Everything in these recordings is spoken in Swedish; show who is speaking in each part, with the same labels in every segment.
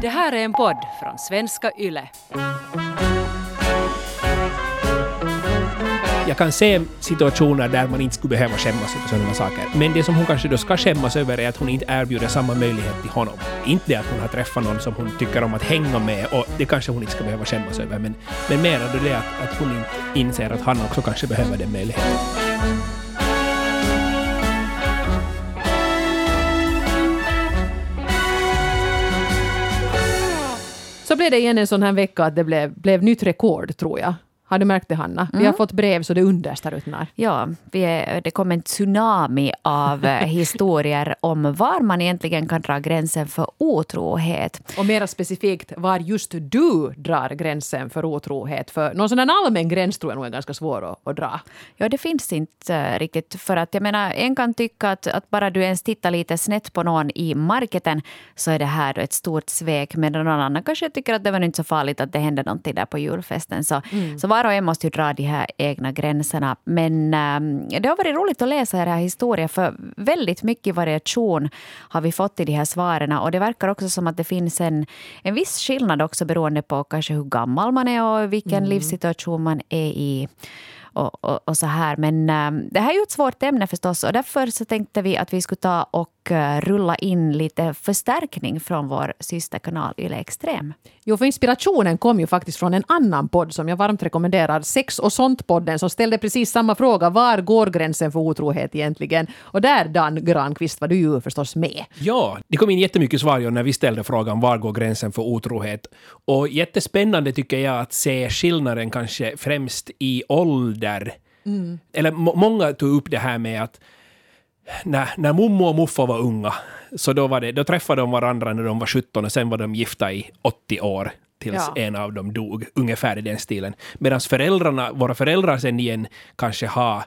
Speaker 1: Det här är en podd från svenska YLE.
Speaker 2: Jag kan se situationer där man inte skulle behöva skämmas över sådana saker. Men det som hon kanske då ska skämmas över är att hon inte erbjuder samma möjlighet till honom. Inte det att hon har träffat någon som hon tycker om att hänga med och det kanske hon inte ska behöva skämmas över. Men, men menar du det att, att hon inte inser att han också kanske behöver den möjligheten?
Speaker 3: Så blev det igen en sån här vecka att det blev, blev nytt rekord, tror jag. Har du märkt det, Hanna? Vi har fått brev så det understrutnar.
Speaker 4: Ja, vi är, det kom en tsunami av eh, historier om var man egentligen kan dra gränsen för otrohet.
Speaker 3: Och mera specifikt var just du drar gränsen för otrohet. För någon sån allmän gräns tror jag nog är ganska svår att, att dra.
Speaker 4: Ja, det finns inte eh, riktigt. För att jag menar, en kan tycka att, att bara du ens tittar lite snett på någon i marketen så är det här då ett stort svek. Medan någon annan kanske tycker att det var inte så farligt att det hände någonting där på julfesten. Så, så var och en måste ju dra de här egna gränserna. Men äh, det har varit roligt att läsa era historier för väldigt mycket variation har vi fått i de här svaren. Och det verkar också som att det finns en, en viss skillnad också beroende på kanske hur gammal man är och vilken livssituation man är i. Och, och, och så här. Men äh, det här är ju ett svårt ämne förstås och därför så tänkte vi att vi skulle ta och rulla in lite förstärkning från vår systerkanal Yle Extrem.
Speaker 3: Jo, för inspirationen kom ju faktiskt från en annan podd som jag varmt rekommenderar. Sex och sånt-podden som ställde precis samma fråga. Var går gränsen för otrohet egentligen? Och där, Dan Granqvist, var du ju förstås med.
Speaker 2: Ja, det kom in jättemycket svar ju när vi ställde frågan var går gränsen för otrohet? Och jättespännande tycker jag att se skillnaden kanske främst i ålder. Eller må- många tog upp det här med att när, när mommo och muffa var unga, så då, var det, då träffade de varandra när de var 17 och sen var de gifta i 80 år tills
Speaker 3: Ja.
Speaker 2: en av dem dog, ungefär i den stilen. Medan föräldrarna, våra föräldrar sen igen kanske har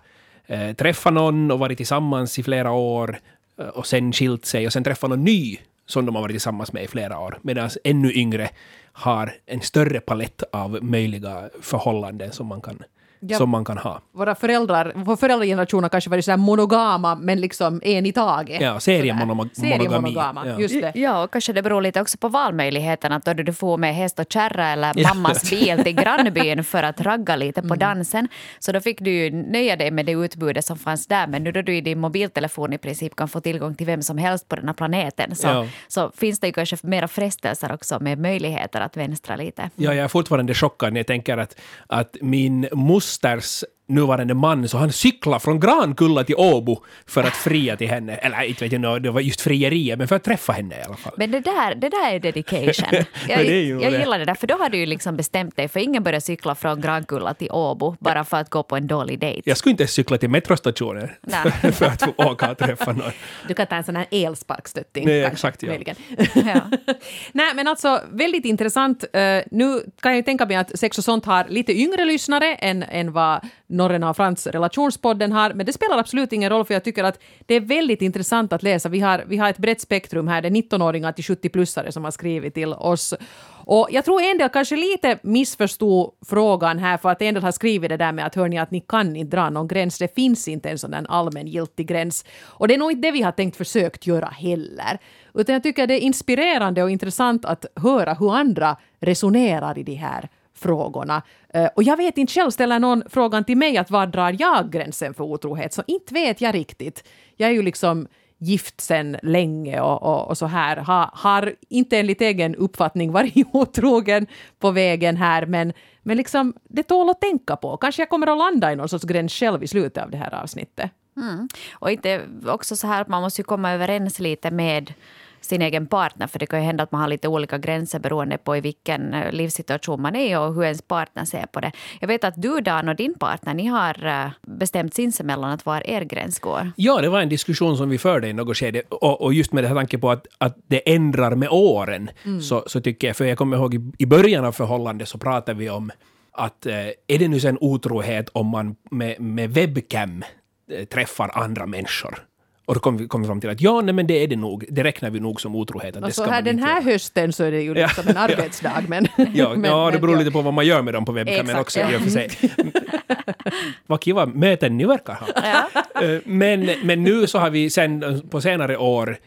Speaker 2: eh, träffat någon och varit tillsammans i flera år eh, och sen skilt sig och sen träffat någon ny som de har varit tillsammans med i flera år. Medan ännu yngre har en större palett av möjliga förhållanden som man kan,
Speaker 3: Ja.
Speaker 2: som man kan ha.
Speaker 3: Våra föräldrar, vår föräldrageneration har kanske varit så här monogama, men liksom en i taget.
Speaker 2: Ja,
Speaker 3: Sådär. Seriemonogama,
Speaker 2: Ja.
Speaker 3: just det.
Speaker 4: Ja, och kanske det beror lite också på valmöjligheterna. Att då du får med häst och kärra eller mammas bil till grannbyn för att ragga lite på dansen. Så då fick du ju nöja dig med det utbudet som fanns där. Men nu då du i din mobiltelefon i princip kan få tillgång till vem som helst på den här planeten så,
Speaker 2: Ja.
Speaker 4: så finns det ju kanske mera frestelser också med möjligheter att vänstra lite.
Speaker 2: Ja, jag är fortfarande chockad när jag tänker att, att min stars nuvarande man, så han cyklar från Grankulla till Åbo för att fria till henne. Eller inte vet jag, det var just frieriet, men för att träffa henne i alla fall.
Speaker 4: Men det där, det där är dedication. Jag,
Speaker 2: är ju
Speaker 4: jag gillar det där, för då har du ju liksom bestämt dig. För ingen börjar cykla från Grankulla till Åbo bara för att gå på en dålig dejt.
Speaker 2: Jag skulle inte ens cykla till metrostationen
Speaker 4: Nej.
Speaker 2: för att få åka och träffa någon.
Speaker 3: Du kan ta en sån här elsparkstötting.
Speaker 2: Nej,
Speaker 3: kanske,
Speaker 2: exakt, ja.
Speaker 4: Ja.
Speaker 3: Nej, men alltså väldigt intressant. Eh, nu kan jag ju tänka mig att Sex och sånt har lite yngre lyssnare än, än vad Norrena och Frans relationspodden har, men det spelar absolut ingen roll för jag tycker att det är väldigt intressant att läsa. Vi har, vi har ett brett spektrum här, det är 19-åringar till 70-plussare som har skrivit till oss. Och jag tror en del kanske lite missförstod frågan här för att en del har skrivit det där med att hörni att ni kan inte dra någon gräns, det finns inte en sån där allmängiltig gräns. Och det är nog inte det vi har tänkt försökt göra heller. Utan jag tycker det är inspirerande och intressant att höra hur andra resonerar i de här frågorna. Eh, och jag vet inte själv, ställer någon frågan till mig att var drar jag gränsen för otrohet? Så inte vet jag riktigt. Jag är ju liksom gift sen länge och, och, och så här. Ha, har inte enligt egen uppfattning varit otrogen på vägen här men, men liksom det tål att tänka på. Kanske jag kommer att landa i någon sorts gräns själv i slutet av det här avsnittet.
Speaker 4: Mm. Och inte också så här att man måste ju komma överens lite med sin egen partner. För det kan ju hända att man har lite olika gränser beroende på i vilken eh, livssituation man är och hur ens partner ser på det. Jag vet att du Dan och din partner, ni har eh, bestämt sinsemellan att var er gräns går.
Speaker 2: Ja, det var en diskussion som vi förde i något skede. Och, och just med det här tanke på att, att det ändrar med åren, så, så tycker jag, för jag kommer ihåg i, i början av förhållandet så pratade vi om att eh, är det nu sen otrohet om man med, med webcam träffar andra människor? Och då kom vi, kom vi fram till att ja, nej, men det är det nog. Det räknar vi nog som otrohet. Att det
Speaker 3: Alltså
Speaker 2: ska
Speaker 3: här den här
Speaker 2: göra.
Speaker 3: hösten så är det ju liksom en arbetsdag men...
Speaker 2: Ja,
Speaker 3: men,
Speaker 2: ja, det
Speaker 3: men
Speaker 2: beror
Speaker 3: ja.
Speaker 2: lite på vad man gör med dem på
Speaker 3: Exakt,
Speaker 2: också
Speaker 3: ja.
Speaker 2: i och för sig. vad kiva möten ni verkar ha. Eh, Men, men nu så har vi sen på senare år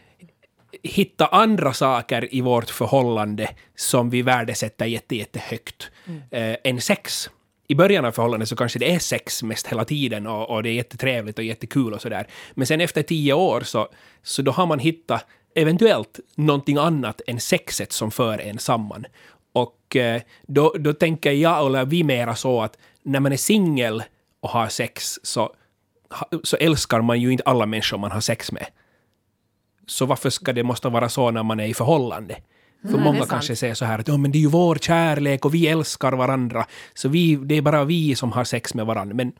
Speaker 2: hitta andra saker i vårt förhållande som vi värdesätter jätte, jättehögt eh, än sex. I början av förhållandet så kanske det är sex mest hela tiden och, och det är jättetrevligt och jättekul och sådär. Men sen efter tio år så, så då har man hittat eventuellt någonting annat än sexet som för en samman. Och eh, då, då tänker jag, eller vi mera så att när man är singel och har sex så, så älskar man ju inte alla människor man har sex med. Så varför ska det måste vara så när man är i förhållande? För
Speaker 3: det är
Speaker 2: många kanske säger så här att ja, men det är ju vår kärlek och vi älskar varandra, så vi, det är bara vi som har sex med varandra. Men,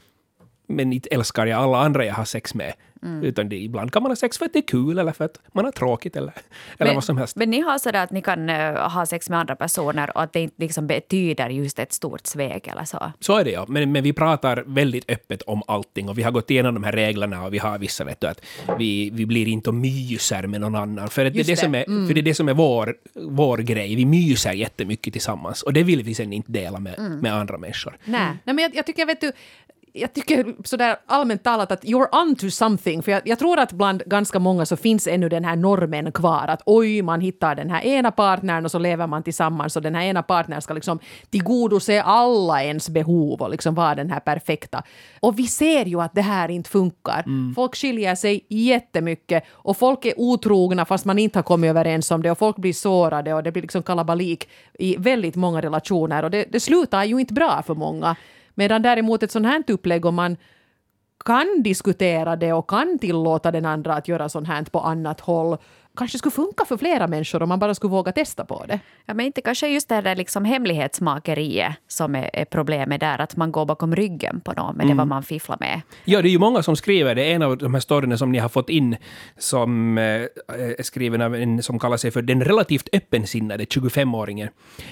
Speaker 2: men inte älskar jag alla andra jag har sex med.
Speaker 3: Mm.
Speaker 2: Utan det, ibland kan man ha sex för att det är kul eller för att man har tråkigt eller, eller
Speaker 4: Men,
Speaker 2: vad som helst.
Speaker 4: men ni har sådär att ni kan eh, ha sex med andra personer och att det inte liksom betyder just ett stort svek eller så?
Speaker 2: Så är det ja, men, men vi pratar väldigt öppet om allting och vi har gått igenom de här reglerna och vi har vissa, vet du, att vi, vi blir inte och myser med någon annan. För, att det, är det,
Speaker 3: det.
Speaker 2: som är, för det är det som är vår, vår grej. Vi myser jättemycket tillsammans och det vill vi sen inte dela med, med andra människor.
Speaker 3: Nej, Nej men jag, jag tycker, vet du, jag tycker sådär allmänt talat att you're on to something. För jag, jag tror att bland ganska många så finns ännu den här normen kvar. Att oj, man hittar den här ena partnern och så lever man tillsammans och den här ena partnern ska liksom tillgodose alla ens behov och liksom vara den här perfekta. Och vi ser ju att det här inte funkar. Folk skiljer sig jättemycket och folk är otrogna fast man inte har kommit överens om det och folk blir sårade och det blir liksom kalabalik i väldigt många relationer och det, det slutar ju inte bra för många. Medan däremot ett sånt här upplägg om man kan diskutera det och kan tillåta den andra att göra sånt här på annat håll kanske skulle funka för flera människor om man bara skulle våga testa på det.
Speaker 4: Ja, men inte kanske just det där liksom hemlighetsmakeriet som är, är problemet där, att man går bakom ryggen på någon med det vad man fifflar med.
Speaker 2: Ja, det är ju många som skriver. Det är en av de här storyna som ni har fått in som eh, är skriven av en som kallar sig för den relativt öppensinnade 25-åringen.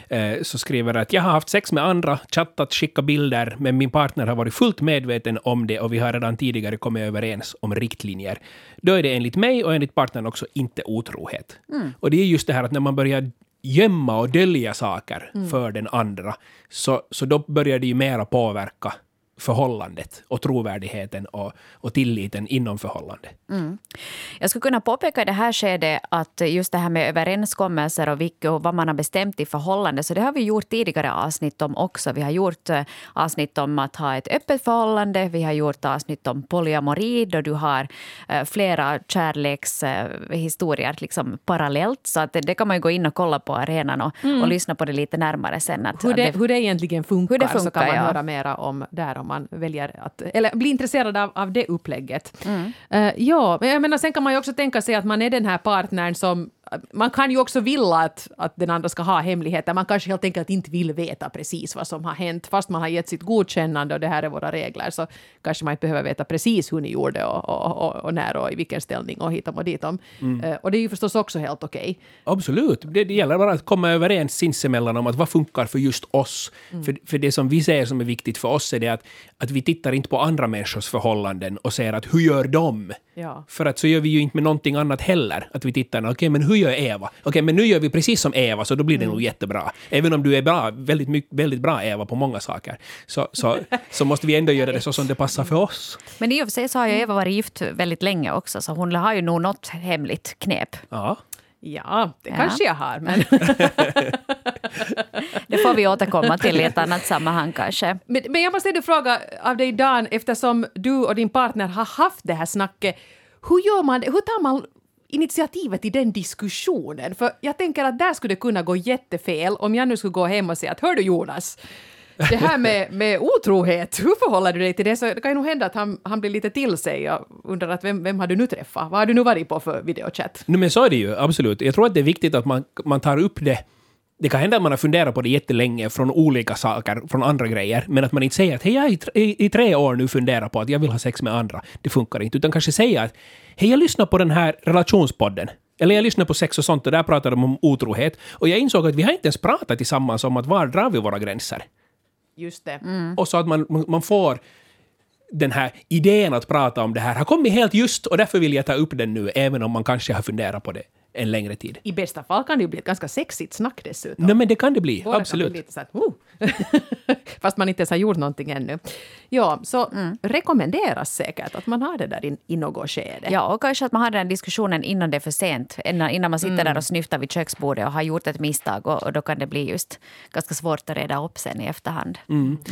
Speaker 2: Eh, så skriver att jag har haft sex med andra, chattat, skickat bilder, men min partner har varit fullt medveten om det och vi har redan tidigare kommit överens om riktlinjer. Då är det enligt mig och enligt partnern också inte otrohet. Och det är just det här att när man börjar gömma och dölja saker för den andra, så, så då börjar det ju mera påverka förhållandet och trovärdigheten och, och tilliten inom förhållandet.
Speaker 4: Jag skulle kunna påpeka i det här skedet att just det här med överenskommelser och, vilka, och vad man har bestämt i förhållande, så det har vi gjort tidigare avsnitt om också. Vi har gjort eh, avsnitt om att ha ett öppet förhållande, vi har gjort avsnitt om polyamori då du har eh, flera kärlekshistorier liksom parallellt. Så att det, det kan man ju gå in och kolla på arenan och, och lyssna på det lite närmare sen. Att,
Speaker 3: Hur det,
Speaker 4: att
Speaker 3: hur det egentligen funkar,
Speaker 4: Hur det
Speaker 3: så kan
Speaker 4: funkar,
Speaker 3: man
Speaker 4: ja.
Speaker 3: höra mera om där om man väljer att, eller blir intresserad av, av det upplägget. Eh, ja, men jag menar sen kan man ju också tänka sig att man är den här partnern som man kan ju också vilja att, att den andra ska ha hemligheter. Man kanske helt enkelt inte vill veta precis vad som har hänt. Fast man har gett sitt godkännande och det här är våra regler så kanske man inte behöver veta precis hur ni gjorde och, och, och, och när och i vilken ställning och hitom och ditom. Eh, och det är ju förstås också helt okej.
Speaker 2: Absolut. Det, det gäller bara att komma överens sinsemellan om att vad funkar för just oss. För, för det som vi ser som är viktigt för oss är det att, att vi tittar inte på andra människors förhållanden och säger att hur gör de?
Speaker 3: Ja.
Speaker 2: För att så gör vi ju inte med någonting annat heller. Att vi tittar, okej men hur gör Eva? Okej men nu gör vi precis som Eva så då blir det nog jättebra. Även om du är bra, väldigt, mycket, väldigt bra Eva på många saker, så, så, så måste vi ändå göra det så som det passar för oss.
Speaker 4: Men i och för sig så har ju Eva varit gift väldigt länge också, så hon har ju nog något hemligt knep.
Speaker 2: Ja.
Speaker 3: Ja, det
Speaker 4: Ja.
Speaker 3: kanske jag har. Men
Speaker 4: Det får vi återkomma till i ett annat sammanhang kanske.
Speaker 3: Men, men jag måste ändå fråga av dig Dan, eftersom du och din partner har haft det här snacket, hur gör man? Hur tar man initiativet i den diskussionen? För jag tänker att där skulle det kunna gå jättefel om jag nu skulle gå hem och säga att hör du Jonas, det här med, med otrohet, hur förhåller du dig till det? Så det kan ju nog hända att han, han blir lite till sig och undrar att vem, vem har du nu träffat? Vad har du nu varit på för videochatt?
Speaker 2: No, men så är det ju, absolut. Jag tror att det är viktigt att man, man tar upp det. Det kan hända att man har funderat på det jättelänge från olika saker, från andra grejer, men att man inte säger att hej, jag har i, i, i tre år nu funderat på att jag vill ha sex med andra. Det funkar inte. Utan kanske säga att hej, jag lyssnar på den här relationspodden. Eller jag lyssnar på sex och sånt och där pratar de om otrohet. Och jag insåg att vi har inte ens pratat tillsammans om att var drar vi våra gränser.
Speaker 3: Just det.
Speaker 2: Och så att man, man får den här idén att prata om det här har kommit helt just och därför vill jag ta upp den nu, även om man kanske har funderat på det en längre tid.
Speaker 3: I bästa fall kan det ju bli ett ganska sexigt snack dessutom.
Speaker 2: No, men det kan det bli,
Speaker 3: Båda kan
Speaker 2: absolut.
Speaker 3: bli lite så att, oh, Fast man inte ens har gjort någonting ännu. Ja, så rekommenderas säkert att man har det där i, i något skede.
Speaker 4: Ja, och kanske att man har den diskussionen innan det är för sent. Innan, innan man sitter där och snyftar vid köksbordet och har gjort ett misstag. Och, och då kan det bli just ganska svårt att reda upp sen i efterhand.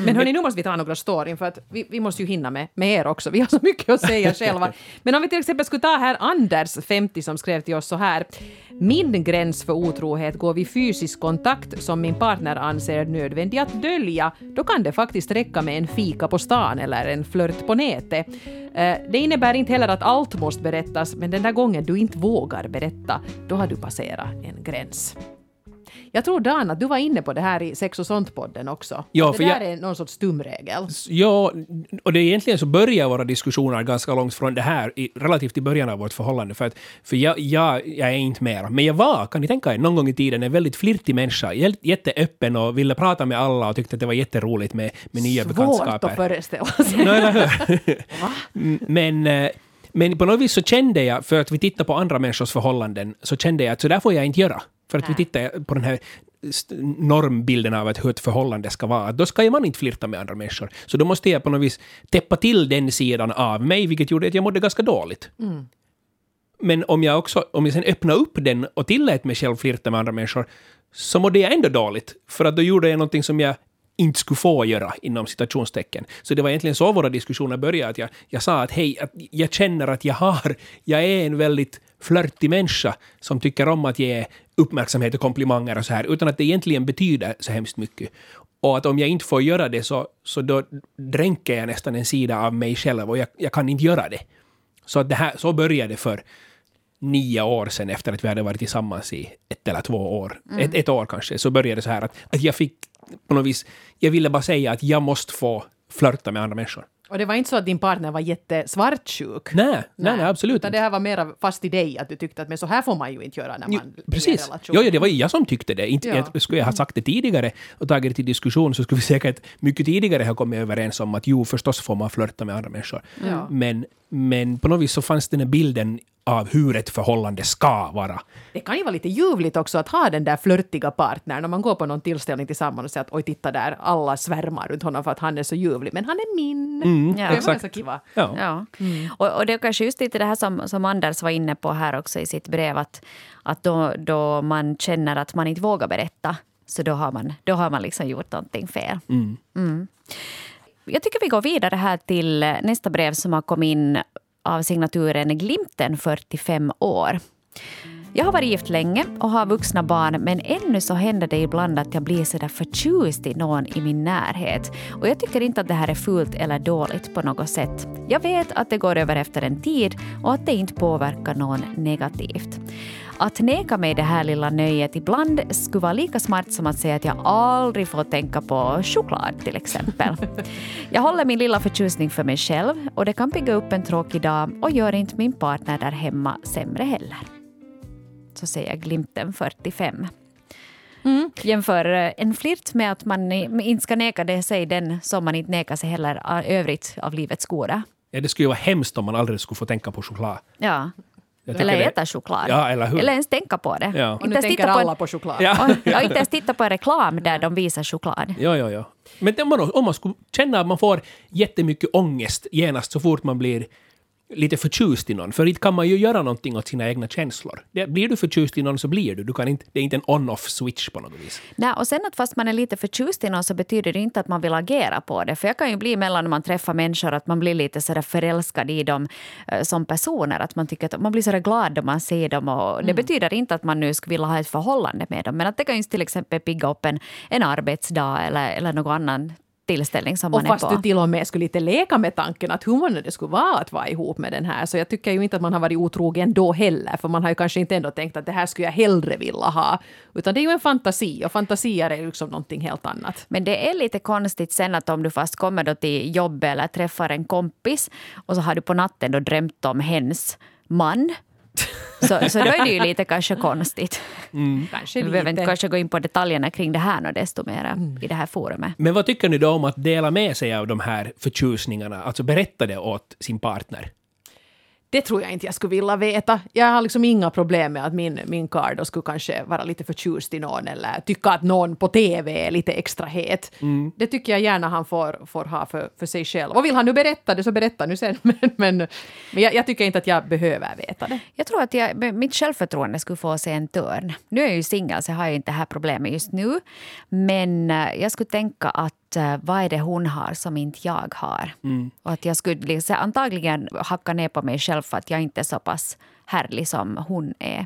Speaker 3: Men hörni, nu måste vi ta några storyn för att vi, vi måste ju hinna med, med er också. Vi har så mycket att säga själva. Men om vi till exempel skulle ta här Anders, 50, som skrev till oss så här. Min gräns för otrohet går vid fysisk kontakt som min partner anser nödvändig att dölja. Då kan det faktiskt räcka med en fika på stan eller en flört på nätet. Eh, det innebär inte heller att allt måste berättas, men den där gången du inte vågar berätta, då har du passerat en gräns. Jag tror Dan att du var inne på det här i Sex och sånt-podden också.
Speaker 2: Ja, för
Speaker 3: det där
Speaker 2: jag-
Speaker 3: är någon sorts tumregel.
Speaker 2: Ja, och det är egentligen så börjar våra diskussioner ganska långt från det här, i, relativt i början av vårt förhållande. För, att, för jag, jag, jag är inte mer. Men jag var, kan ni tänka er, någon gång i tiden en väldigt flirtig människa. Jä- Jätteöppen och ville prata med alla och tyckte att det var jätteroligt med, med nya
Speaker 3: Svårt
Speaker 2: bekantskaper.
Speaker 3: att föreställa sig.
Speaker 2: No, eller hur? Men, eh, men på något vis så kände jag, för att vi tittar på andra människors förhållanden, så kände jag att så där får jag inte göra. För att vi tittar på den här normbilden av att hur ett förhållande ska vara. Då ska man inte flirta med andra människor. Så då måste jag på något vis täppa till den sidan av mig, vilket gjorde att jag mådde ganska dåligt. Men om jag också, om jag sen öppnade upp den och tillät mig själv flirta med andra människor, så mådde jag ändå dåligt. För att då gjorde jag någonting som jag inte skulle få göra, inom citationstecken. Så det var egentligen så våra diskussioner började, att jag, jag sa att hej, att jag känner att jag har, jag är en väldigt flörtig människa som tycker om att ge uppmärksamhet och komplimanger och så här, utan att det egentligen betyder så hemskt mycket. Och att om jag inte får göra det så, så då dränker jag nästan en sida av mig själv och jag, jag kan inte göra det. Så, att det här, så började det för nio år sedan efter att vi hade varit tillsammans i ett eller två år, ett, ett år kanske, så började det så här att, att jag fick på något vis, jag ville bara säga att jag måste få flörta med andra människor.
Speaker 3: Och det var inte så att din partner var jättesvartsjuk?
Speaker 2: Nej, nej, nej, absolut
Speaker 3: Utan
Speaker 2: inte.
Speaker 3: det här var mera fast i dig, att du tyckte att men så här får man ju inte göra när man
Speaker 2: Jo, Precis. Jo, ja, det var ju jag som tyckte det. Inte,
Speaker 3: Ja.
Speaker 2: jag, skulle jag ha sagt det tidigare och tagit det till diskussion så skulle vi säkert mycket tidigare ha kommit överens om att jo, förstås får man flörta med andra människor.
Speaker 3: Ja.
Speaker 2: Men, men på något vis så fanns den här bilden av hur ett förhållande ska vara.
Speaker 3: Det kan ju vara lite ljuvligt också att ha den där flörtiga partnern om man går på någon tillställning tillsammans och säger att oj titta där, alla svärmar runt honom för att han är så ljuvlig, men han är min.
Speaker 2: Mm,
Speaker 4: Ja.
Speaker 3: det var
Speaker 2: exakt.
Speaker 3: ganska kiva.
Speaker 2: Ja.
Speaker 4: Ja. Och, och det är kanske just lite det här som, som Anders var inne på här också i sitt brev. Att, att då, då man känner att man inte vågar berätta, så då har man, då har man liksom gjort någonting fel. Mm. Jag tycker vi går vidare här till nästa brev som har kommit in av signaturen Glimten, 45 år. Jag har varit gift länge och har vuxna barn men ännu så händer det ibland att jag blir sådär förtjust i någon i min närhet. Och jag tycker inte att det här är fult eller dåligt på något sätt. Jag vet att det går över efter en tid och att det inte påverkar någon negativt. Att neka mig det här lilla nöjet ibland skulle vara lika smart som att säga att jag aldrig får tänka på choklad till exempel. Jag håller min lilla förtjusning för mig själv och det kan bygga upp en tråkig dag och gör inte min partner där hemma sämre heller så säger glimten 45. Jämför eh, en flirt med att man inte ska neka det sig den som man inte nekar sig heller a- övrigt av livets goda.
Speaker 2: Ja, det skulle ju vara hemskt om man aldrig skulle få tänka på choklad.
Speaker 4: Ja.
Speaker 2: Jag
Speaker 4: Eller
Speaker 2: det-
Speaker 4: äta choklad.
Speaker 2: Ja, eller hur?
Speaker 4: Eller ens tänka på det.
Speaker 2: Ja.
Speaker 3: Och
Speaker 4: Inte
Speaker 3: nu
Speaker 4: ens
Speaker 3: tänker
Speaker 4: titta på
Speaker 3: alla
Speaker 4: en,
Speaker 3: på choklad.
Speaker 2: Ja.
Speaker 4: och, ja, inte ens titta på en reklam där de visar choklad.
Speaker 2: Ja, ja, ja. Men om man, om man skulle känna att man får jättemycket ångest genast så fort man blir lite förtjust i någon, för inte kan man ju göra någonting åt sina egna känslor. Det, blir du förtjust i någon så blir du. du kan inte, det är inte en on-off switch på något vis.
Speaker 4: Nej, och sen att fast man är lite förtjust i någon så betyder det inte att man vill agera på det. För jag kan ju bli mellan när man träffar människor att man blir lite sådär förälskad i dem eh, som personer. Att man tycker att man blir sådär glad då man ser dem. Och det betyder inte att man nu skulle vilja ha ett förhållande med dem. Men att det kan ju till exempel pigga upp en, en arbetsdag eller, eller någon annan tillställning som
Speaker 3: Och
Speaker 4: man är
Speaker 3: fast
Speaker 4: på.
Speaker 3: du till och med skulle lite leka med tanken att hur månne det skulle vara att vara ihop med den här. Så jag tycker ju inte att man har varit otrogen då heller. För man har ju kanske inte ändå tänkt att det här skulle jag hellre vilja ha. Utan det är ju en fantasi. Och fantasier är ju liksom någonting helt annat.
Speaker 4: Men det är lite konstigt sen att om du fast kommer då till jobbet eller träffar en kompis och så har du på natten då drömt om hens man. Så, så då är det ju lite kanske konstigt.
Speaker 3: Kanske
Speaker 4: Vi behöver inte kanske gå in på detaljerna kring det här och desto mer i det här forumet.
Speaker 2: Men vad tycker ni då om att dela med sig av de här förtjusningarna? Alltså berätta det åt sin partner.
Speaker 3: Det tror jag inte jag skulle vilja veta. Jag har liksom inga problem med att min, min karl då skulle kanske vara lite förtjust i någon eller tycka att någon på TV är lite extra het. Det tycker jag gärna han får, får ha för, för sig själv. Och vill han nu berätta det så berätta nu sen. Men, men, men jag, jag tycker inte att jag behöver veta det.
Speaker 4: Jag tror att jag, mitt självförtroende skulle få sig en törn. Nu är jag ju singel så jag har ju inte det här problemet just nu. Men eh, jag skulle tänka att vad är det hon har som inte jag har? Och att jag skulle liksom, antagligen hacka ner på mig själv för att jag inte är så pass härlig som hon är.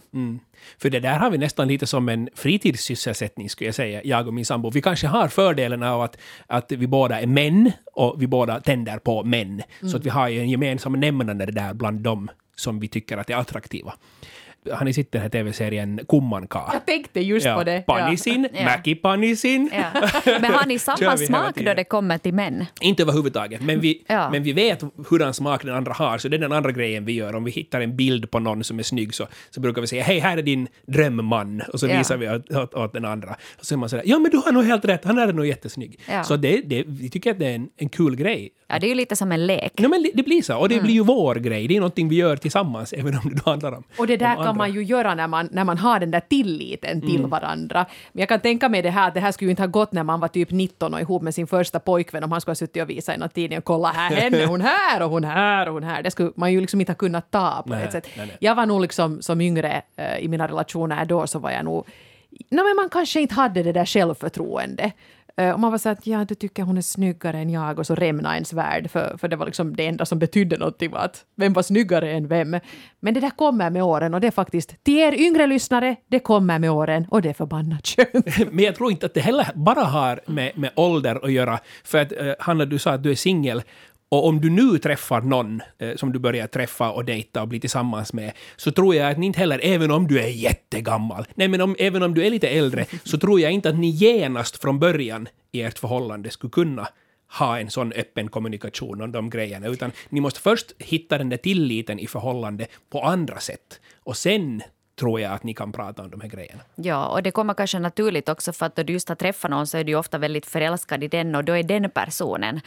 Speaker 2: För det där har vi nästan lite som en fritidssysselsättning, skulle jag säga, jag och min sambo. Vi kanske har fördelen av att, att vi båda är män och vi båda tänder på män. Så att vi har ju en gemensam nämnare där bland dem som vi tycker att är attraktiva. Har ni sett den här tv-serien Kummankaa?
Speaker 3: Jag tänkte just på det.
Speaker 2: Panisin,
Speaker 4: Ja.
Speaker 2: Mäki Panisin.
Speaker 4: Ja. Men har ni samma smak då det kommer till män?
Speaker 2: Inte överhuvudtaget, men vi,
Speaker 4: Ja.
Speaker 2: men vi vet hurdan smak den andra har, så det är den andra grejen vi gör. Om vi hittar en bild på någon som är snygg så, så brukar vi säga hej, här är din drömman, och så
Speaker 4: Ja.
Speaker 2: visar vi åt, åt, åt den andra. Och så är man sådär, ja men du har nog helt rätt, han är nog jättesnygg.
Speaker 4: Ja.
Speaker 2: Så det, det, vi tycker att det är en, en kul grej.
Speaker 4: Ja, det är ju lite som en lek.
Speaker 2: No, men det blir så, och det
Speaker 4: Mm.
Speaker 2: blir ju vår grej. Det är någonting vi gör tillsammans, även om det handlar om
Speaker 3: Och det där
Speaker 2: om
Speaker 3: kan
Speaker 2: andra.
Speaker 3: man ju göra när man, när man har den där tilliten till varandra. Men jag kan tänka mig det här att det här skulle ju inte ha gått när man var typ 19 och ihop med sin första pojkvän om han skulle ha suttit och visat i någon tidning och kolla här henne, hon här och hon här och hon här. Det skulle man ju liksom inte ha kunnat ta på
Speaker 2: Nej,
Speaker 3: ett sätt.
Speaker 2: nej, nej.
Speaker 3: Jag var nog liksom som yngre eh, i mina relationer då så var jag nog No, men man kanske inte hade det där självförtroendet. Eh, och man var så att ja, du tycker hon är snyggare än jag och så rämna ens värld för, för det var liksom det enda som betydde någonting var att vem var snyggare än vem. Men det där kommer med åren och det är faktiskt till er yngre lyssnare, det kommer med åren och det är förbannat skönt.
Speaker 2: Men jag tror inte att det heller bara har med, med ålder att göra. För att eh, Hanna, du sa att du är singel. Och om du nu träffar någon eh, som du börjar träffa och dejta och bli tillsammans med, så tror jag att ni inte heller, även om du är jättegammal, nej men om, även om du är lite äldre, så tror jag inte att ni genast från början i ert förhållande skulle kunna ha en sån öppen kommunikation om de grejerna, utan ni måste först hitta den där tilliten i förhållande på andra sätt. Och sen tror jag att ni kan prata om de här grejerna.
Speaker 4: Ja, och det kommer kanske naturligt också för att då du just har träffat någon så är du ofta väldigt förälskad i den och då är den personen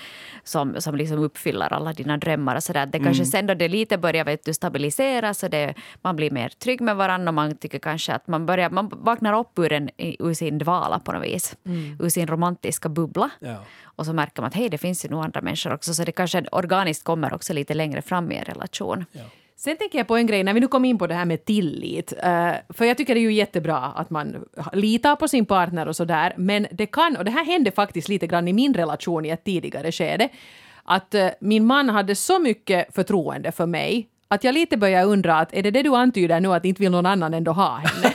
Speaker 4: som, som liksom uppfyller alla dina drömmar och sådär. Det kanske sen då det lite börjar vet du, stabiliseras och det, man blir mer trygg med varandra och man tycker kanske att man börjar, man vaknar upp ur, en, ur sin dvala på något vis. Ur sin romantiska bubbla.
Speaker 2: Ja.
Speaker 4: Och så märker man att hej, det finns ju nog andra människor också. Så det kanske organiskt kommer också lite längre fram i en relation.
Speaker 3: Sen tänker jag på en grej, när vi nu kom in på det här med tillit. eh, för jag tycker det är ju jättebra att man litar på sin partner och sådär. Men det kan, och det här hände faktiskt lite grann i min relation i ett tidigare skede, att eh, min man hade så mycket förtroende för mig att jag lite börjar undra att är det det du antyder nu att inte vill någon annan ändå ha henne?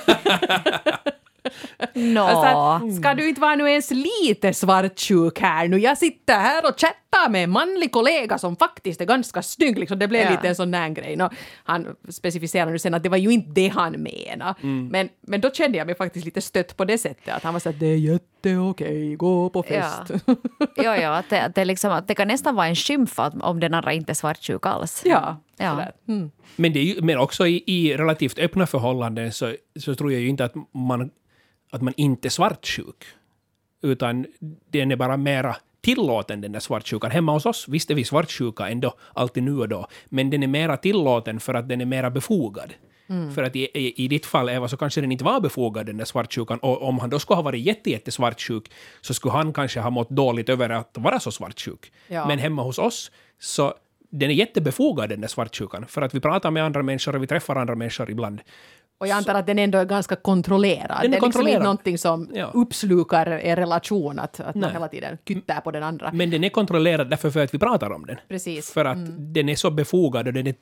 Speaker 4: Nå.
Speaker 3: Alltså, ska du inte vara nu ens lite svartsjuk här nu? Jag sitter här och chattar med en manlig kollega som faktiskt är ganska snygg. Liksom, det blev
Speaker 4: Ja.
Speaker 3: lite en sån där grej. Nå, han specificerade nu sen att det var ju inte det han menade. Men, men då kände jag mig faktiskt lite stött på det sättet. Att han var så att det är jätteokej, gå på fest.
Speaker 4: Ja. ja, ja att, det, att, det liksom, att det kan nästan vara en skymf om den andra inte är svartsjuk alls.
Speaker 3: Ja,
Speaker 4: Ja.
Speaker 3: Mm.
Speaker 2: Men, det är ju, men också i, i relativt öppna förhållanden så, så tror jag ju inte att man, att man inte är svartsjuk. Utan den är bara mera tillåten, den där svartsjukan. Hemma hos oss, visst är vi svartsjuka ändå, alltid nu och då, men den är mera tillåten för att den är mera befogad. För att i, i, i ditt fall, Eva, så kanske den inte var befogad, den där svartsjukan. Och om han då skulle ha varit jätte, jätte svartsjuk, så skulle han kanske ha mått dåligt över att vara så svartsjuk.
Speaker 3: Ja.
Speaker 2: Men hemma hos oss, så den är jättebefogad, den där svartsjukan. För att vi pratar med andra människor och vi träffar andra människor ibland.
Speaker 3: Och jag antar att den ändå är ganska kontrollerad.
Speaker 2: Den är
Speaker 3: det är liksom
Speaker 2: kontrollerad.
Speaker 3: inte någonting som
Speaker 2: Ja.
Speaker 3: uppslukar er relation, att, att man hela tiden kyttar på den andra.
Speaker 2: Men den är kontrollerad därför för att vi pratar om den.
Speaker 3: Precis.
Speaker 2: För att den är så befogad och den är,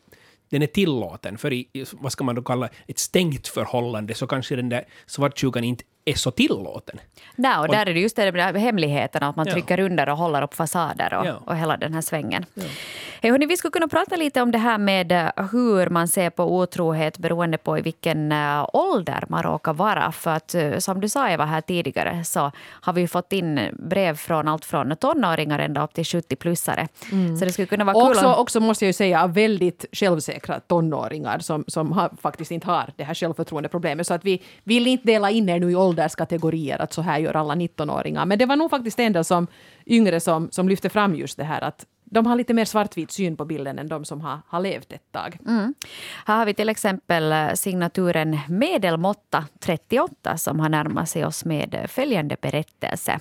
Speaker 2: den är tillåten. För i, i- vad ska man då kalla, ett stängt förhållande så kanske den där svartsjukan inte är så tillåten.
Speaker 4: Nej, och där är det just det med hemligheten, att man
Speaker 2: Ja.
Speaker 4: trycker under och håller upp fasader och,
Speaker 2: Ja.
Speaker 4: och hela den här svängen. Hej, hörni, vi skulle kunna prata lite om det här med eh, hur man ser på otrohet beroende på i vilken eh, ålder man råkar vara. För att eh, som du sa Eva här tidigare så har vi fått in brev från allt från tonåringar ända upp till 70-plussare. Så det skulle kunna vara kul
Speaker 3: Också,
Speaker 4: om...
Speaker 3: också måste jag ju säga väldigt självsäkra tonåringar som, som har, faktiskt inte har det här självförtroendeproblemet. Så att vi vill inte dela in er nu i ålderskategorier, att så här gör alla 19-åringar. Men det var nog faktiskt en del som yngre som, som lyfte fram just det här att de har lite mer svartvit syn på bilden än de som har, har levt ett tag.
Speaker 4: Mm. Här har vi till exempel eh, signaturen Medelmåtta 38 som har närmat sig oss med eh, följande berättelse.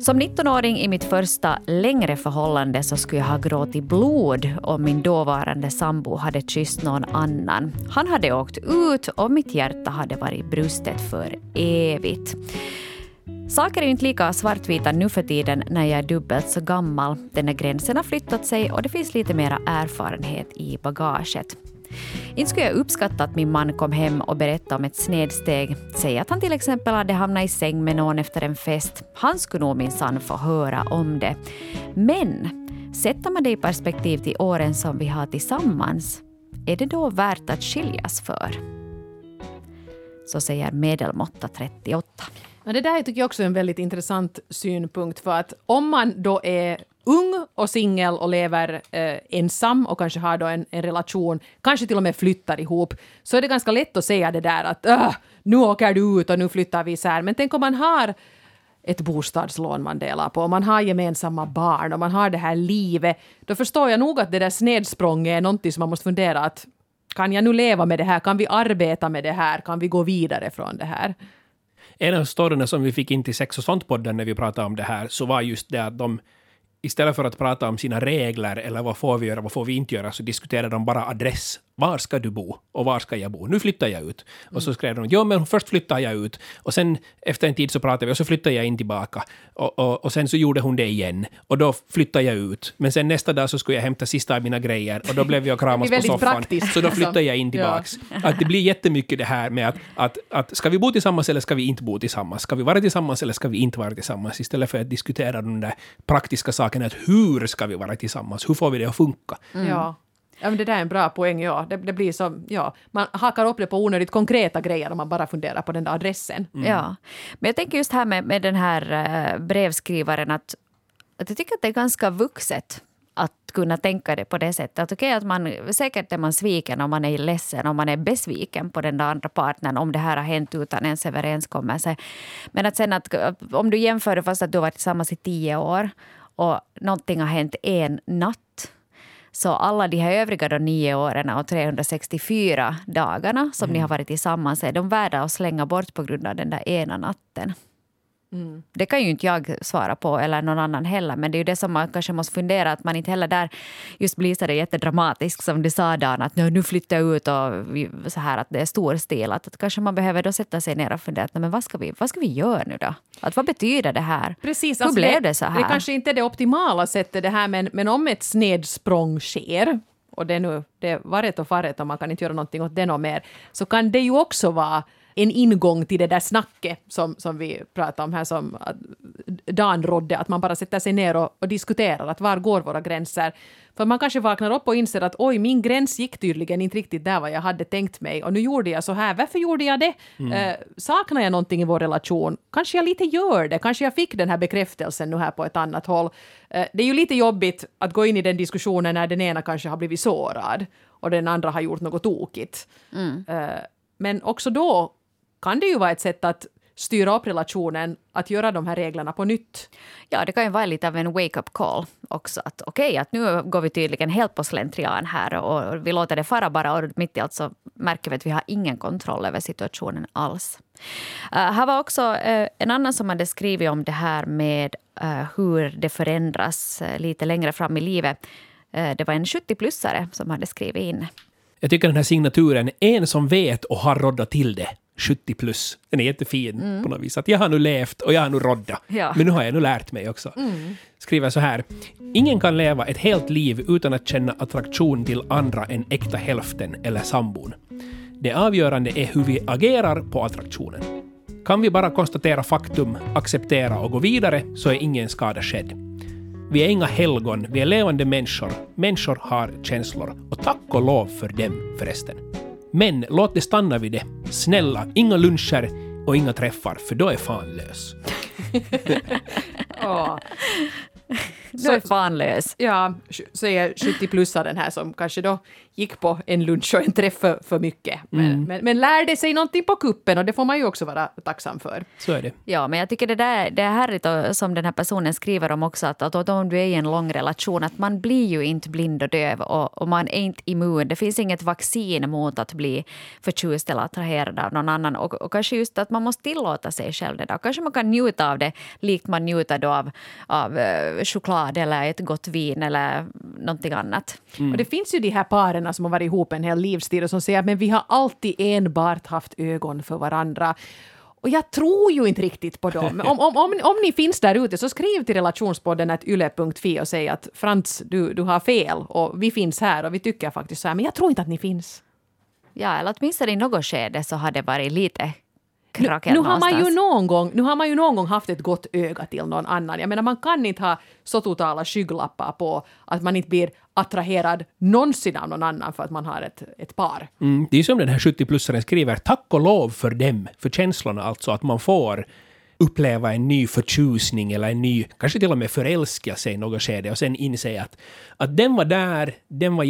Speaker 4: Som 19-åring i mitt första längre förhållande så skulle jag ha gråtit blod om min dåvarande sambo hade kysst någon annan. Han hade åkt ut och mitt hjärta hade varit brustet för evigt. Saker är inte lika svartvita nu för tiden när jag är dubbelt så gammal. Den här gränsen har flyttat sig och det finns lite mera erfarenhet i bagaget. Inte skulle jag uppskatta att min man kom hem och berättade om ett snedsteg. Säg att han till exempel hade hamnat i säng med någon efter en fest. Han skulle nog minsann få höra om det. Men sätter man det i perspektiv till åren som vi har tillsammans, är det då värt att skiljas för? Så säger medelmåtta 38.
Speaker 3: Ja, det där tycker jag också är en väldigt intressant synpunkt för att om man då är ung och singel och lever eh, ensam och kanske har då en, en, relation, kanske till och med flyttar ihop, så är det ganska lätt att säga det där att nu åker du ut och nu flyttar vi isär. Men tänk om man har ett bostadslån man delar på, och man har gemensamma barn och man har det här livet, då förstår jag nog att det där snedsprånget är någonting som man måste fundera att kan jag nu leva med det här? Kan vi arbeta med det här? Kan vi gå vidare från det här?
Speaker 2: En av storyna som vi fick in till Sex och sånt-podden när vi pratade om det här, så var just det att de istället för att prata om sina regler eller vad får vi göra, vad får vi inte göra, så diskuterar de bara adress var ska du bo och var ska jag bo? Nu flyttar jag ut. Mm. Och så skrev de, ja men först flyttar jag ut. Och sen efter en tid så pratade vi och så flyttade jag in tillbaka. Och, och, och sen så gjorde hon det igen. Och då flyttade jag ut. Men sen nästa dag så skulle jag hämta sista av mina grejer och då blev jag kramas på soffan. Praktiskt. Så då flyttade jag in tillbaks. Ja. Att det blir jättemycket det här med att, att, att ska vi bo tillsammans eller ska vi inte bo tillsammans? Ska vi vara tillsammans eller ska vi inte vara tillsammans? Istället för att diskutera de där praktiska sakerna, att hur ska vi vara tillsammans? Hur får vi det att funka?
Speaker 3: Mm. Ja. Ja, men det där är en bra poäng, ja. Det, det, blir som, ja, man hakar upp det på onödigt konkreta grejer om man bara funderar på den där adressen.
Speaker 4: Mm. Ja, men jag tänker just här med, med den här uh, brevskrivaren att, att jag tycker att det är ganska vuxet att kunna tänka det på det sättet. Att okay, att man, säkert är man sviken och man är ledsen och man är besviken på den där andra partnern om det här har hänt utan ens överenskommelse. Men att sen att om du jämför fast att du har varit tillsammans i tio år och någonting har hänt en natt så alla de här övriga då nio åren och 364 dagarna som mm. ni har varit tillsammans är de värda att slänga bort på grund av den där ena natten. Mm. Det kan ju inte jag svara på, eller någon annan heller. Men det är ju det som man kanske måste fundera, att man inte heller där just blir så jättedramatisk som du sa Dan, att nu flyttar jag ut och så här att det är storstilat. Att kanske man behöver då sätta sig ner och fundera, men vad ska vi, vad ska vi göra nu då? Att vad betyder det här?
Speaker 3: Precis,
Speaker 4: Hur alltså blev det, det så här?
Speaker 3: Det kanske inte är det optimala sättet det här, men, men om ett snedsprång sker, och det är nu det är varet och faret och man kan inte göra någonting åt det något mer, så kan det ju också vara en ingång till det där snacket som, som vi pratade om här som Dan rådde, att man bara sätter sig ner och, och, diskuterar att var går våra gränser. För man kanske vaknar upp och inser att oj, min gräns gick tydligen inte riktigt där vad jag hade tänkt mig och nu gjorde jag så här. Varför gjorde jag det? Mm. Eh, saknar jag någonting i vår relation? Kanske jag lite gör det. Kanske jag fick den här bekräftelsen nu här på ett annat håll. Eh, det är ju lite jobbigt att gå in i den diskussionen när den ena kanske har blivit sårad och den andra har gjort något tokigt. Mm. Eh, men också då kan det ju vara ett sätt att styra upp relationen, att göra de här reglerna på nytt.
Speaker 4: Ja, det kan ju vara lite av en wake-up call också. Att okej, okay, att nu går vi tydligen helt på slentrian här och vi låter det fara bara och mitt i allt så märker vi att vi har ingen kontroll över situationen alls. Uh, här var också uh, en annan som hade skrivit om det här med uh, hur det förändras lite längre fram i livet. det var en 70-plussare som hade skrivit in.
Speaker 2: Jag tycker den här signaturen, en som vet och har råddat till det, 70 plus. Den är jättefin mm. på något vis. Att jag har nu levt och jag har nu roddat. Ja. Men nu har jag nu lärt mig också. Mm. Skriver så här. Ingen kan leva ett helt liv utan att känna attraktion till andra än äkta hälften eller sambon. Det avgörande är hur vi agerar på attraktionen. Kan vi bara konstatera faktum, acceptera och gå vidare så är ingen skada skedd. Vi är inga helgon, vi är levande människor. Människor har känslor. Och tack och lov för dem förresten. Men låt det stanna vid det. Snälla, inga luncher och inga träffar, för då är fan lös.
Speaker 4: oh. Då är fan lös.
Speaker 3: Ja, säger 70-plussaren här som kanske då gick på en lunch och en träff för, för mycket. Men,
Speaker 2: Mm.
Speaker 3: men, men lärde sig någonting på kuppen och det får man ju också vara tacksam för.
Speaker 2: Så är det.
Speaker 4: Ja, men jag tycker det, där, det är härligt och, som den här personen skriver om också att, att om du är i en lång relation att man blir ju inte blind och döv och, och man är inte immun. Det finns inget vaccin mot att bli förtjust eller attraherad av någon annan och, och kanske just att man måste tillåta sig själv det där. Kanske man kan njuta av det likt man njuter då av, av eh, choklad eller ett gott vin eller någonting annat.
Speaker 3: Och det finns ju de här paren som har varit ihop en hel livstid och som säger att men vi har alltid enbart haft ögon för varandra. Och jag tror ju inte riktigt på dem. Om, om, om, om ni finns där ute så skriv till relationspodden att yle.fi och säg att Frans, du, du har fel och vi finns här och vi tycker faktiskt så här, men jag tror inte att ni finns.
Speaker 4: Ja, eller åtminstone i något skede så har det varit lite krackel
Speaker 3: Nu har, man ju någon gång, nu har man ju någon gång haft ett gott öga till någon annan. Jag menar, man kan inte ha så totala skygglappar på att man inte blir attraherad någonsin av någon annan för att man har ett, ett par.
Speaker 2: Mm, det är som den här 70-plussaren skriver, tack och lov för dem, för känslorna alltså, att man får uppleva en ny förtjusning eller en ny, kanske till och med förälska sig i något skede och sen inse att, att den var där, den var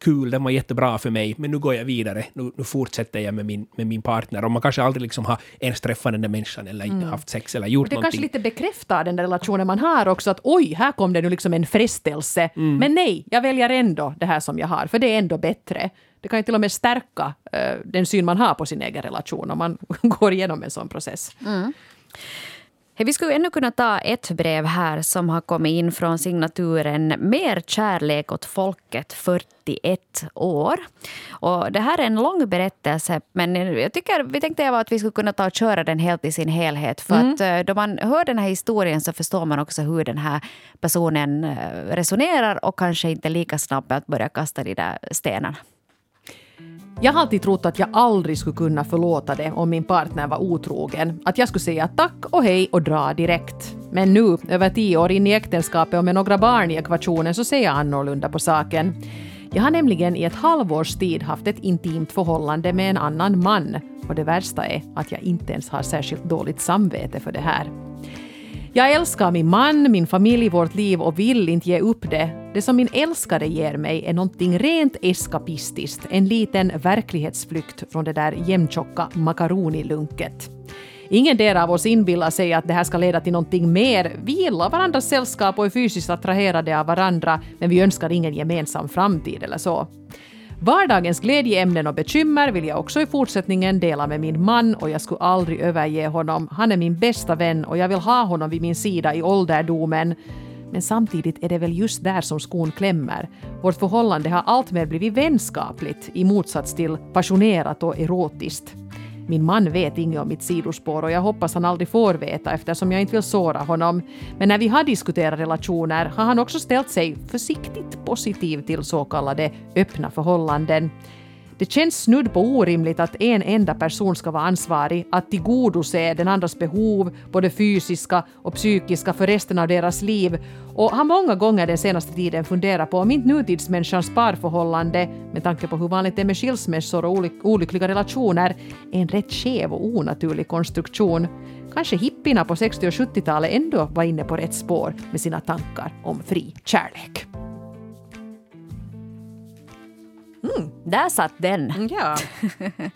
Speaker 2: jättekul, den var jättebra för mig, men nu går jag vidare, nu, nu fortsätter jag med min, med min partner. Och man kanske aldrig liksom har ens träffat den där människan eller inte haft sex eller gjort
Speaker 3: Och det
Speaker 2: någonting.
Speaker 3: kanske lite bekräftar den där relationen man har också att oj, här kom det nu liksom en frestelse. Men nej, jag väljer ändå det här som jag har, för det är ändå bättre. Det kan ju till och med stärka eh, den syn man har på sin egen relation om man går igenom en sån process.
Speaker 4: Hej, vi skulle ännu kunna ta ett brev här som har kommit in från signaturen Mer kärlek åt folket 41 år. Och det här är en lång berättelse men jag tycker, vi tänkte Eva, att vi skulle kunna ta och köra den helt i sin helhet. För att eh, då man hör den här historien så förstår man också hur den här personen eh, resonerar och kanske inte lika snabb med att börja kasta de där stenarna.
Speaker 3: Jag har alltid trott att jag aldrig skulle kunna förlåta det om min partner var otrogen. Att jag skulle säga tack och hej och dra direkt. Men nu, över tio år in i äktenskapet och med några barn i ekvationen, så ser jag annorlunda på saken. Jag har nämligen i ett halvårs tid haft ett intimt förhållande med en annan man. Och det värsta är att jag inte ens har särskilt dåligt samvete för det här. Jag älskar min man, min familj, vårt liv och vill inte ge upp det. Det som min älskare ger mig är någonting rent eskapistiskt, en liten verklighetsflykt från det där jämntjocka makaronilunket. Ingen del av oss inbillar sig att det här ska leda till någonting mer. Vi gillar varandras sällskap och är fysiskt attraherade av varandra, men vi önskar ingen gemensam framtid eller så. Vardagens glädjeämnen och bekymmer vill jag också i fortsättningen dela med min man och jag skulle aldrig överge honom. Han är min bästa vän och jag vill ha honom vid min sida i ålderdomen. Men samtidigt är det väl just där som skon klämmer. Vårt förhållande har alltmer blivit vänskapligt i motsats till passionerat och erotiskt. Min man vet inget om mitt sidospår och jag hoppas han aldrig får veta eftersom jag inte vill såra honom. Men när vi har diskuterat relationer har han också ställt sig försiktigt positiv till så kallade öppna förhållanden. Det känns snudd på orimligt att en enda person ska vara ansvarig att tillgodose den andras behov, både fysiska och psykiska, för resten av deras liv. Och har många gånger den senaste tiden funderat på om inte nutidsmänniskans parförhållande, med tanke på hur vanligt det är med skilsmässor och olyck- olyckliga relationer, är en rätt skev och onaturlig konstruktion. Kanske hippierna på 60 och 70-talet ändå var inne på rätt spår med sina tankar om fri kärlek.
Speaker 4: Där satt den.
Speaker 3: Ja.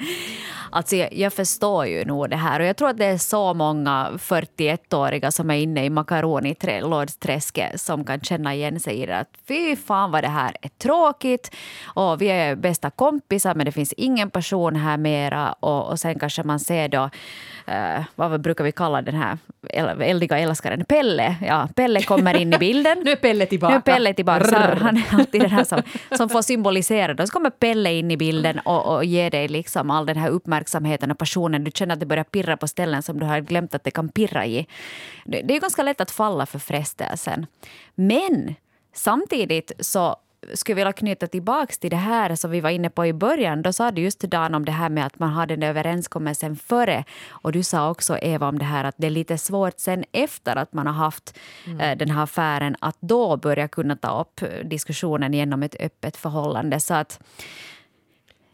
Speaker 4: Alltså jag, jag förstår ju nog det här och jag tror att det är så många 41-åriga som är inne i makaronilådsträsket som kan känna igen sig i det. Att fy fan vad det här är tråkigt och vi är bästa kompisar men det finns ingen passion här mera och, och sen kanske man ser då eh, vad brukar vi kalla den här el- eldiga älskaren? Pelle. Ja, Pelle kommer in i bilden.
Speaker 3: Nu är Pelle tillbaka.
Speaker 4: Nu är Pelle tillbaka. Så han är alltid den här som, som får symbolisera. Då kommer Pelle in i bilden och, och ger dig liksom all den här uppmärksamheten och passionen. Du känner att det börjar pirra på ställen som du har glömt att det kan pirra i. Det, är ganska lätt att falla för frestelsen. Men samtidigt så skulle vilja knyta tillbaka till det här som vi var inne på i början. Då sa du just Dan om det här med att man har den där överenskommelsen före. Och du sa också Eva om det här att det är lite svårt sen efter att man har haft eh, den här affären att då börja kunna ta upp diskussionen genom ett öppet förhållande. Så att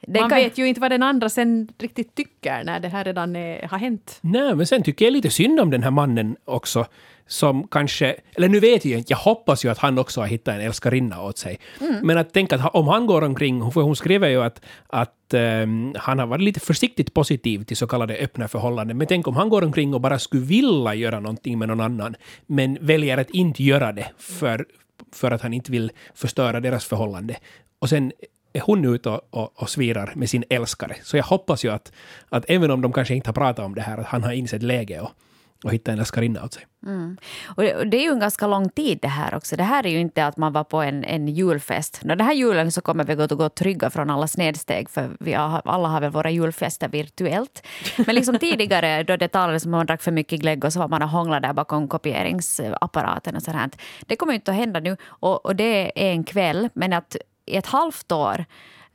Speaker 4: Det
Speaker 3: Man
Speaker 4: kan-
Speaker 3: vet ju inte vad den andra sen riktigt tycker när det här redan är, har hänt.
Speaker 2: Nej, men sen tycker jag lite synd om den här mannen också. Som kanske, eller nu vet jag inte, jag hoppas ju att han också har hittat en älskarinna åt sig. Men att tänka att om han går omkring, för hon skriver ju att, att ehm, han har varit lite försiktigt positiv till så kallade öppna förhållanden. Men tänk om han går omkring och bara skulle vilja göra någonting med någon annan, men väljer att inte göra det för, för att han inte vill förstöra deras förhållande. Och sen är hon ute och, och, och svirar med sin älskare. Så jag hoppas ju att, att även om de kanske inte har pratat om det här, att han har insett läget och, och hittat en älskarinna åt sig. Mm.
Speaker 4: Och det, och det är ju en ganska lång tid det här också. Det här är ju inte att man var på en, en julfest. Den här julen så kommer vi gå, gå trygga från alla snedsteg för vi har, alla har väl våra julfester virtuellt. Men liksom tidigare då det talades om att man drack för mycket glögg och så var man och hånglade där bakom kopieringsapparaten och sådär. Det kommer ju inte att hända nu och, och det är en kväll men att i ett halvt år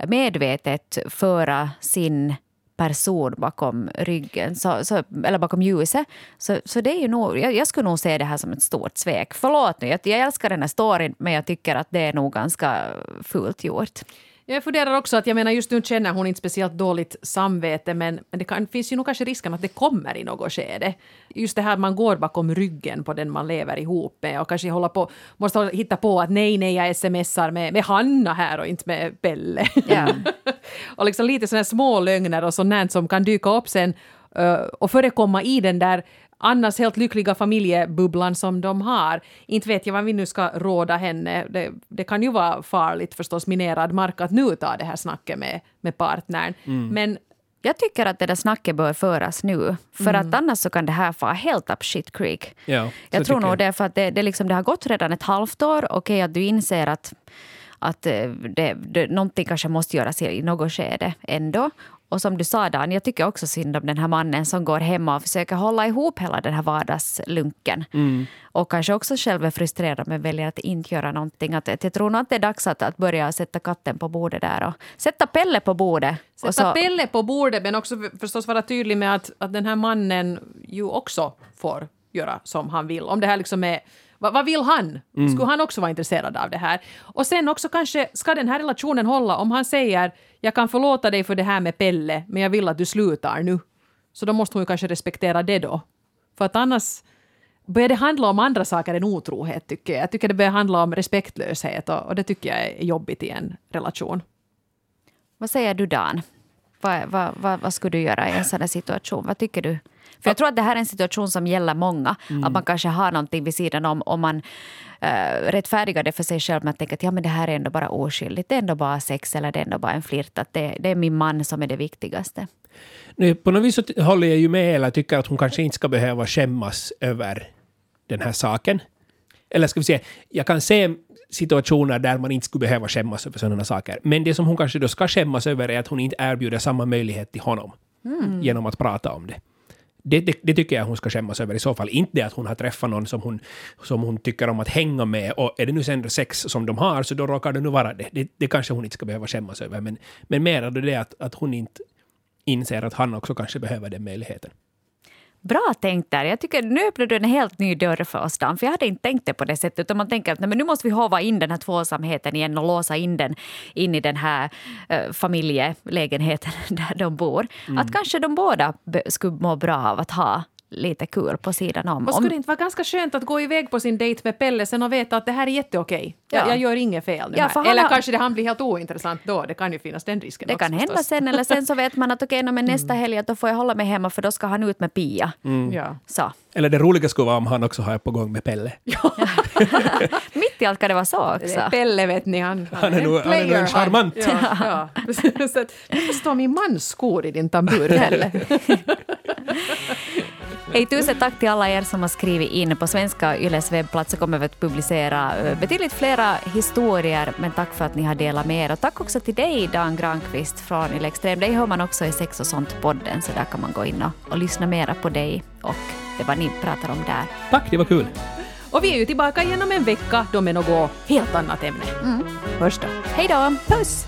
Speaker 4: medvetet föra sin person bakom ryggen, så, så, eller bakom ljuset. Så, så det är ju nog, jag, jag skulle nog se det här som ett stort svek. Förlåt nu, jag, jag älskar den här storyn men jag tycker att det är nog ganska fult gjort.
Speaker 3: Jag funderar också att jag menar just nu känner hon inte speciellt dåligt samvete men, men det kan, finns ju nog kanske risken att det kommer i något skede. Just det här man går bakom ryggen på den man lever ihop med och kanske hålla på, måste hitta på att nej, nej, jag smsar med, med Hanna här och inte med Pelle.
Speaker 4: Ja.
Speaker 3: och liksom lite sådana små lögner och sånt som kan dyka upp sen eh, och förekomma i den där annars helt lyckliga familjebubblan som de har. Inte vet jag vad vi nu ska råda henne. Det, det kan ju vara farligt förstås, minerad mark, att nu ta det här snacket med, med partnern. Men
Speaker 4: Jag tycker att det där snacket bör föras nu. För att annars så kan det här fara helt up shit creek.
Speaker 2: Ja,
Speaker 4: jag tror nog
Speaker 2: jag.
Speaker 4: det, för att det, det, liksom, det har gått redan ett halvt år. Okej att du inser att, att eh, det, det, någonting kanske måste göras i något skede ändå. Och som du sa Dan, jag tycker också synd om den här mannen som går hemma och försöker hålla ihop hela den här vardagslunken. Och kanske också själv är frustrerad men väljer att inte göra någonting. Att, att jag tror nog att det är dags att, att börja sätta katten på bordet där och sätta Pelle på bordet.
Speaker 3: Sätta
Speaker 4: så,
Speaker 3: Pelle på bordet men också förstås vara tydlig med att, att den här mannen ju också får göra som han vill. Om det här liksom är vad, vad vill han? Skulle han också vara intresserad av det här? Och sen också kanske, ska den här relationen hålla om han säger jag kan förlåta dig för det här med Pelle men jag vill att du slutar nu. Så då måste hon ju kanske respektera det då. För att annars börjar det handla om andra saker än otrohet tycker jag. Jag tycker det börjar handla om respektlöshet och, och det tycker jag är jobbigt i en relation.
Speaker 4: Vad säger du Dan? Vad, vad, vad, vad skulle du göra i en sån här situation? Vad tycker du? För jag tror att det här är en situation som gäller många. Att man kanske har någonting vid sidan om. Om man uh, rättfärdigar det för sig själv med att tänka att ja, men det här är ändå bara oskyldigt. Det är ändå bara sex eller det är ändå bara en flirt. Att det, det är min man som är det viktigaste.
Speaker 2: Nu, på något vis så håller jag ju med eller tycker att hon kanske inte ska behöva skämmas över den här saken. Eller ska vi säga, jag kan se situationer där man inte skulle behöva skämmas över sådana saker. Men det som hon kanske då ska skämmas över är att hon inte erbjuder samma möjlighet till honom genom att prata om det. Det, det, det tycker jag hon ska skämmas över i så fall. Inte det att hon har träffat någon som hon, som hon tycker om att hänga med och är det nu sen sex som de har så då råkar det nu vara det. Det, det kanske hon inte ska behöva skämmas över. Men, men mer det att, att hon inte inser att han också kanske behöver den möjligheten.
Speaker 4: Bra tänkt där. Jag tycker nu öppnar du en helt ny dörr för oss Dan. För jag hade inte tänkt det på det sättet. Utan man tänker att nej, men nu måste vi hova in den här tvåsamheten igen och låsa in den in i den här eh, familjelägenheten där de bor. Att kanske de båda skulle må bra av att ha lite kul på sidan om.
Speaker 3: Och skulle det inte vara ganska skönt att gå iväg på sin dejt med Pelle sen och veta att det här är jätteokej? Jag,
Speaker 4: Ja.
Speaker 3: jag gör inget fel nu
Speaker 4: Ja,
Speaker 3: här.
Speaker 4: han
Speaker 3: Eller
Speaker 4: har-
Speaker 3: kanske det han blir helt ointressant då. Det kan ju finnas den risken
Speaker 4: det
Speaker 3: också
Speaker 4: kan hända
Speaker 3: förstås.
Speaker 4: sen eller sen så vet man att okej, okay, men nästa helg att då får jag hålla mig hemma för då ska han ut med Pia.
Speaker 3: Ja.
Speaker 4: Så.
Speaker 2: Eller det roliga skulle vara om han också har på gång med Pelle.
Speaker 4: Mitt i allt kan det vara så också.
Speaker 3: Pelle vet ni, han,
Speaker 2: Han är nog- han är nog en charmant.
Speaker 3: Ja, ja. Så att, varför står min mans skor i din tambur Pelle?
Speaker 4: Hej, tusen tack till alla er som har skrivit in. På svenska Yles webbplats så kommer vi att publicera eh, betydligt flera historier, men tack för att ni har delat med er. Och tack också till dig, Dan Granqvist från Yle Extrem. Dig hör man också i Sex och sånt-podden, så där kan man gå in och, och lyssna mera på dig och det vad ni pratar om där.
Speaker 2: Tack, det var kul.
Speaker 3: Och vi är ju tillbaka igen om en vecka då med något helt annat ämne. Hörs då.
Speaker 4: Hej då! Puss!